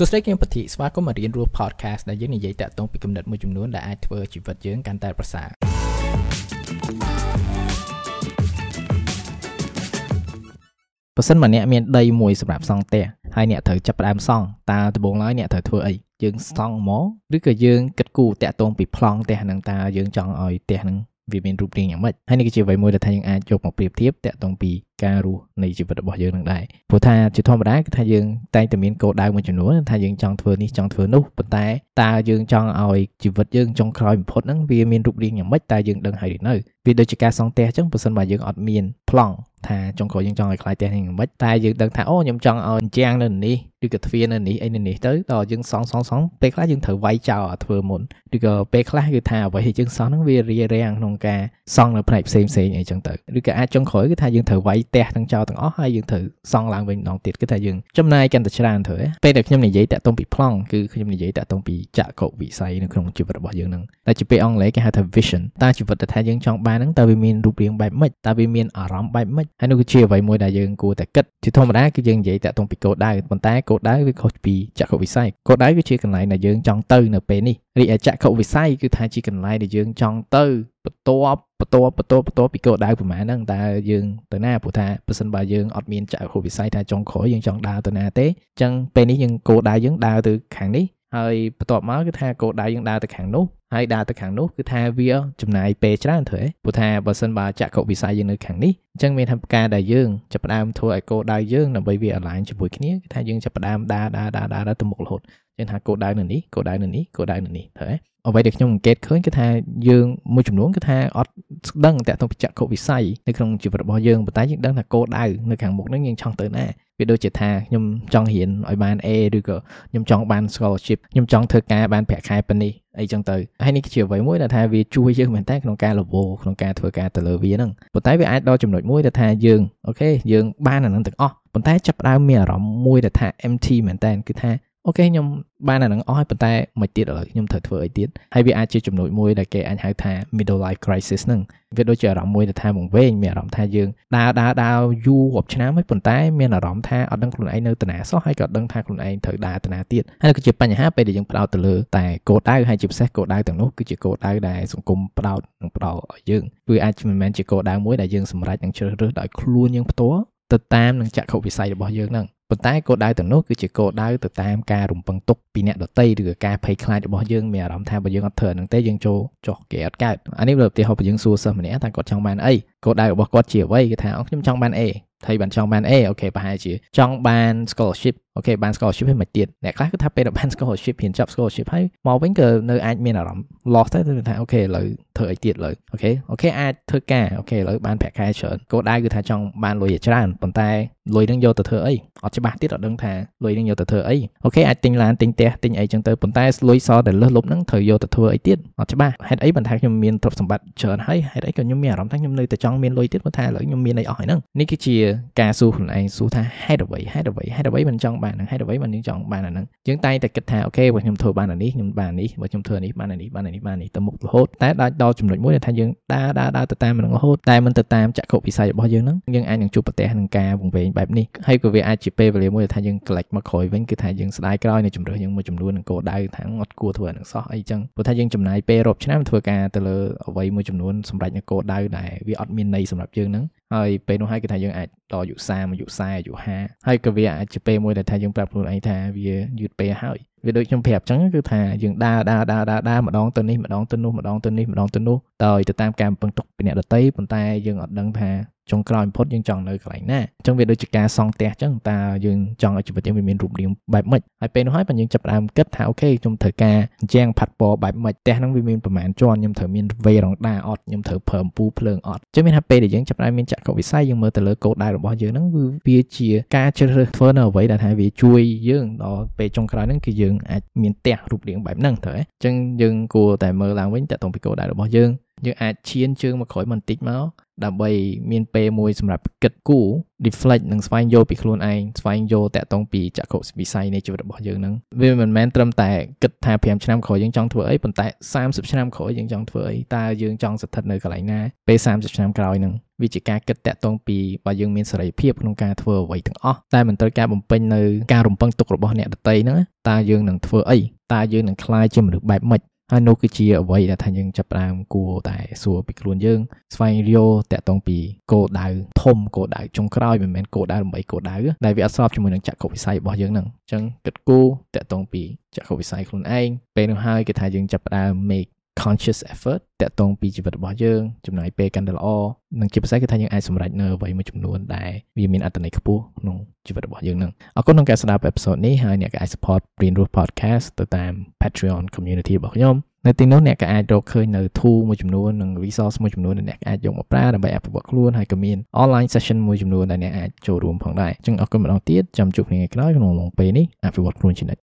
សួស្តីគឹមពធីស្វាគមន៍មករៀនរស់ podcast ដែលយើងនិយាយតាក់ទងពីគំនិតមួយចំនួនដែលអាចធ្វើជីវិតយើងកាន់តែប្រសើរបើសិនមកអ្នកមានដីមួយសម្រាប់សង់ផ្ទះហើយអ្នកត្រូវចាប់ផ្ដើមសង់តើដំបូងឡើយអ្នកត្រូវធ្វើអីយើងសង់មកឬក៏យើងគិតគូរតាក់ទងពីប្លង់ផ្ទះហ្នឹងតើយើងចង់ឲ្យផ្ទះហ្នឹង វាមានរូបរាងយ៉ាងម៉េចហើយនេះគឺជាអ្វីមួយដែលថាយើងអាចយកមកប្រៀបធៀបតាក់ទងពីការរស់នៃជីវិតរបស់យើងនឹងដែរព្រោះថាជាធម្មតាគឺថាយើងតែងតែមានគោលដៅមួយចំនួនថាយើងចង់ធ្វើនេះចង់ធ្វើនោះប៉ុន្តែតើយើងចង់ឲ្យជីវិតយើងចុងក្រោយបំផុតហ្នឹងវាមានរូបរាងយ៉ាងម៉េចតើយើងដឹងហើយឬនៅវាដូចជាការសង់ផ្ទះអញ្ចឹងបើសិនបើយើងអត់មានប្លង់ ថាចុងក្រោយយើងចង់ឲ្យខ្លាយផ្ទះនេះយ៉ាងម៉េចតែយើងដឹងថាអូខ្ញុំចង់ឲ្យជាងនៅនេះឬក៏ទ្វារនៅនេះអីនៅនេះទៅដល់យើងសង់សង់សង់ពេលខ្លះយើងត្រូវវាយចោលឲ្យធ្វើមុនឬក៏ពេលខ្លះគឺថាអ្វីដែលយើងសង់ហ្នឹងវារារាំងក្នុងការសង់នៅផ្នែកផ្សេងផ្សេងអីចឹងទៅឬក៏អាចចុងក្រោយគឺថាយើងត្រូវវាយផ្ទះទាំងចោលទាំងអស់ហើយយើងត្រូវសង់ឡើងវិញម្ដងទៀតគឺថាយើងចំណាយកាន់តែច្រើនទៅពេលដែលខ្ញុំនិយាយតាក់ទងពីប្លង់គឺខ្ញុំនិយាយតាក់ទងពីចក្ខុវិស័យនៅក្នុងជីវិតរបស់យើងហ្នឹងតែជាពេលអង់គ្លេសគេហៅថា vision តើជីវិតដែលថាយើងចង់បានហ្នឹងតើវាមានរូបរាងបែបម៉េចតើវាមានអារម្មណ៍បែបម៉េចហើយនោះគឺជាអ្វីមួយដែលយើងគួរតែគិតជាធម្មតាគឺយើងនិយាយតាក់ទងពីគោលដៅប៉ុន្តែគោលដៅវាខុសពីចក្ខុវិស័យគោលដៅគឺជាកន្លែងដែលយើងចង់ទៅនៅពេលនេះរីឯចក្ខុវិស័យគឺថាជាកន្លែងដែលយើងចង់ទៅបន្ទាប់បន្ទាប់បន្ទាប់បន្ទាប់ពីគោលដៅប្រហែលហ្នឹងតើយើងទៅណាព្រោះថាបើសិនបើយើងអត់មានចក្ខុវិស័យថាចុងក្រោយយើងចង់ដើរទៅណាទេអញ្ចឹងពេលនេះយើងគោលដៅយើងដើរទៅខាងនេះហើយបន្ទាប់មកគឺថាគោលដៅយើងដើរទៅខាងនោះ ហើយដើរទៅខាងនោះគឺថាវាចំណាយពេលច្រើនទៅព្រោះថាបើសិនបើចក្ខុវិស័យយើងនៅខាងនេះអញ្ចឹងមានថាការដែលយើងចាប់ផ្ដើមធ្វើឲ្យគោលដៅយើងដើម្បីវា align ជាមួយគ្នាគឺថាយើងចាប់ផ្ដើមដើរដើរដើរដើរទៅមុខរហូត ចឹងថាគោលដៅនៅនេះគោលដៅនៅនេះគោលដៅនៅនេះទៅអ្វីដែលខ្ញុំសង្កេតឃើញគឺថាយើងមួយចំនួនគឺថាអត់ស្ដឹងតាក់ទងពីចក្ខុវិស័យនៅក្នុងជីវិតរបស់យើងប៉ុន្តែយើងដឹងថាគោលដៅនៅខាងមុខហ្នឹងយើងចង់ទៅណាវាដូចជាថាខ្ញុំចង់រៀនឲ្យបាន A ឬក៏ខ្ញុំចង់បាន scholarship ខ្ញុំចង់ធ្វើការបានប្រាក់ខែប៉ុណ្នេះអីចឹងទៅហើយនេះជាអ្វីមួយដែលថាវាជួយយើងមែនតើក្នុងការលវក្នុងការធ្វើការទៅលើវាហ្នឹងប៉ុន្តែវាអាចដល់ចំណុចមួយដែលថាយើងអូខេយើងបានអានឹងទាំងអស់ប៉ុន្តែចាប់ផ្ដើមមានអារម្មណ៍មួយដែលថា empty មែនតើគឺថា អូខេខ្ញុំបានអានឹងអស់ហើយប៉ុន្តែមិនទៀតឥឡូវខ្ញុំត្រូវធ្វើអីទៀតហើយវាអាចជាចំណុចមួយដែលគេអាចហៅថា middle life crisis ហ្នឹងវាដូចជាអារម្មណ៍មួយដែលថាវង្វេងមានអារម្មណ៍ថាយើងដើរដើរដើរយូររាប់ឆ្នាំហើយប៉ុន្តែមានអារម្មណ៍ថាអត់ដឹងខ្លួនឯងនៅតាណាសោះហើយក៏អត់ដឹងថាខ្លួនឯងត្រូវដើរតាណាទៀតហើយគឺជាបញ្ហាពេលដែលយើងផ្ដោតទៅលើតែគោលដៅហើយជាពិសេសគោលដៅទាំងនោះគឺជាគោលដៅដែលសង្គមផ្ដោតនឹងផ្ដោតឲ្យយើងវាអាចមិនមែនជាគោលដៅមួយដែលយើងសម្រេចនឹងជ្រើសរើសដោយខ្លួនយើងផ្ទាល់ ទៅតាមនឹងចក្ខុវិស័យរបស់យើងហ្នឹងប៉ុន្តែគោលដៅទាំងនោះគឺជាគោលដៅទៅតាមការរំពឹងទុកពីអ្នកដទៃឬក៏ការភ័យខ្លាចរបស់យើងមានអារម្មណ៍ថាបើយើងអត់ធ្វើហ្នឹងទេយើងចូលចុះគេអត់កើតអានេះលើឧទាហរណ៍បើយើងសួរសិស្សម្នាក់ថាគាត់ចង់បានអីគោលដៅរបស់គាត់ជាអ្វីគេថាអូខ្ញុំចង់បាន A ហើយបានចង់បាន A អូខេប្រហែលជាចង់បាន scholarship okay បាន scholarship ហើយមកទៀតអ្នកខ្លះគឺថាពេលបាន scholarship រៀនចប់ scholarship ហើយមកវិញក៏នៅអាចមានអារម្មណ៍ lost ទៅថា okay ឥឡូវធ្វើអីទៀតឥឡូវ okay okay អាចធ្វើការ okay ឥឡូវបានប្រាក់ខែច្រើនគោលដៅគឺថាចង់បានលុយច្រើនប៉ុន្តែលុយនឹងយកទៅធ្វើអីអត់ច្បាស់ទៀតអត់ដឹងថាលុយនឹងយកទៅធ្វើអីអូខេអាចទិញឡានទិញផ្ទះទិញអីចឹងទៅប៉ុន្តែលុយសល់តែលើសលប់ហ្នឹងត្រូវយកទៅធ្វើអីទៀតអត់ច្បាស់ហេតុអីបន្តែខ្ញុំមានទ្រព្យសម្បត្តិច្រើនហើយហេតុអីក៏ខ្ញុំមានអារម្មណ៍ថាខ្ញុំនៅតែចង់មានលុយទៀតប៉ុន្តែឥឡូវខ្ញុំមានអីអស់ហើយហ្នឹងនេះគឺជាការសួរខ្លួនឯងសួរថាហេតុអ្វីហេតុអ្វីហេតុអ្វីមិនចង់បានហ្នឹងហេតុអ្វីមិនយើងចង់បានអាហ្នឹងយើងតែងតែគិតថាអូខេបើខ្ញុំធ្វើបានអានេះខ្ញុំបាននេះបើខ្ញុំធ្វើនេះបានអានេះបានអានេះបាននេះទៅមុខរហូតតែដល់ដល់ចំណុចមួយដែលថាយើងដើរដើរដើរទៅតាមនឹងរហូតតែមិនទៅតាមចក្ខុវិស័យរបស់យើងហ្នឹងយើងអាចនឹងជួបប្រទះនឹងការវង្វេងបែបនេះហើយក៏វាអាចជាពេលវេលាមួយដែលថាយើង collect មកក្រោយវិញគឺថាយើងស្ដាយក្រោយនៅជំរឿយើងមួយចំនួននឹងគោលដៅថាអត់គួរធ្វើអានឹងសោះអីចឹងព្រោះថាយើងចំណាយពេលរាប់ឆ្នាំធ្វើការទៅលើអ្វីមួយចំនួនសម្រាប់នៅគោលដៅដែលវាអត់មានន័យសម្រាប់យើងហ្នឹង ហើយពេលនោះហើយគឺថាយើងអាចដល់អាយុ30អាយុ40អាយុ50ហើយក៏វាអាចជាពេលមួយដែលថាយើងប្រាប់ខ្លួនឯងថាវាយឺតពេលហើយវាដូចខ្ញុំប្រាប់ចឹងគឺថាយើងដើរដើរដើរដើរដើរម្ដងទៅនេះម្ដងទៅនោះម្ដងទៅនេះម្ដងទៅនោះដោយទៅតាមការពឹងទុកពីអ្នកដទៃប៉ុន្តែយើងអត់ដឹងថា ចុងក្រោយបំផុតយើងចង់នៅកន្លែងណាអញ្ចឹងវាដូចជាការសង់ផ្ទះអញ្ចឹងតើយើងចង់ឲ្យជីវិតយើងវាមានរូបរាងបែបម៉េចហើយពេលនោះហើយបើយើងចាប់ផ្ដើមគិតថាអូខេខ្ញុំត្រូវការជាងផាត់ពណ៌បែបម៉េចផ្ទះហ្នឹងវាមានប្រមាណជាន់ខ្ញុំត្រូវមានវេរ៉ងដាអត់ខ្ញុំត្រូវប្រើអំពូលភ្លើងអត់អញ្ចឹងមានថាពេលដែលយើងចាប់ផ្ដើមមានចក្ខុវិស័យយើងមើលទៅលើគោលដៅរបស់យើងហ្នឹងវាជាការជ្រើសរើសធ្វើនៅអ្វីដែលថាវាជួយយើងដល់ពេលចុងក្រោយហ្នឹងគឺយើងអាចមានផ្ទះរូបរាងបែបហ្នឹងទៅអញ្ចឹងយើងគួរតែមើលឡើងវិញតទៅពីគោលដៅរបស់យើង យើងអាចឈានជើងមកក្រោយបន្តិចមកដើម្បីមានពេលមួយសម្រាប់គិតគូរ reflect និងស្វែងយល់ពីខ្លួនឯងស្វែងយល់តាក់ទងពីចក្ខុវិស័យនៃជីវិតរបស់យើងហ្នឹងវាមិនមែនត្រឹមតែគិតថា5ឆ្នាំក្រោយយើងចង់ធ្វើអីប៉ុន្តែ30ឆ្នាំក្រោយយើងចង់ធ្វើអីតើយើងចង់ស្ថិតនៅកន្លែងណាពេល30ឆ្នាំក្រោយហ្នឹងវាជាការគិតតាក់ទងពីបើយើងមានសេរីភាពក្នុងការធ្វើអ្វីទាំងអស់តែមិនត្រូវការបំពេញនៅការរំពឹងទុករបស់អ្នកដទៃហ្នឹងតើយើងនឹងធ្វើអីតើយើងនឹងក្លាយជាមនុស្សបែបម៉េច ហើយនោះគឺជាអ្វីដែលថាយើងចាប់ផ្ដើមគួរតែសួរពីខ្លួនយើង ស្វែងយល់តាក់ទងពីគោលដៅធំគោលដៅចុងក្រោយមិនមែនគោលដៅដើម្បីគោលដៅដែលវាអត់ស្របជាមួយនឹងចក្ខុវិស័យរបស់យើងហ្នឹងអញ្ចឹងគិតគូរតាក់ទងពីចក្ខុវិស័យខ្លួនឯងពេលនោះហើយគេថាយើងចាប់ផ្ដើម make conscious effort តាក់ទងពីជីវិតរបស់យើងចំណាយពេលកាន់តែល្អនិងជាពិសេសគឺថាយើងអាចសម្រេចនៅអ្វីមួយចំនួនដែលវាមានអត្ថន័យខ្ពស់ក្នុងជីវិតរបស់យើងនឹងអរគុណក្នុងការស្ដាប់អេពីសូតនេះហើយអ្នកក៏អាច support Green Roof Podcast ទៅតាម Patreon community របស់ខ្ញុំនៅទីនោះអ្នកក៏អាចរកឃើញនៅ tool មួយចំនួននិង resource មួយចំនួនដែលអ្នកអាចយកមកប្រើដើម្បីអភិវឌ្ឍខ្លួនហើយក៏មាន online session មួយចំនួនដែលអ្នកអាចចូលរួមផងដែរអញ្ចឹងអរគុណម្ដងទៀតចាំជួបគ្នាថ្ងៃក្រោយក្នុងអំឡុងពេលនេះអភិវឌ្ឍខ្លួនជានិច្ច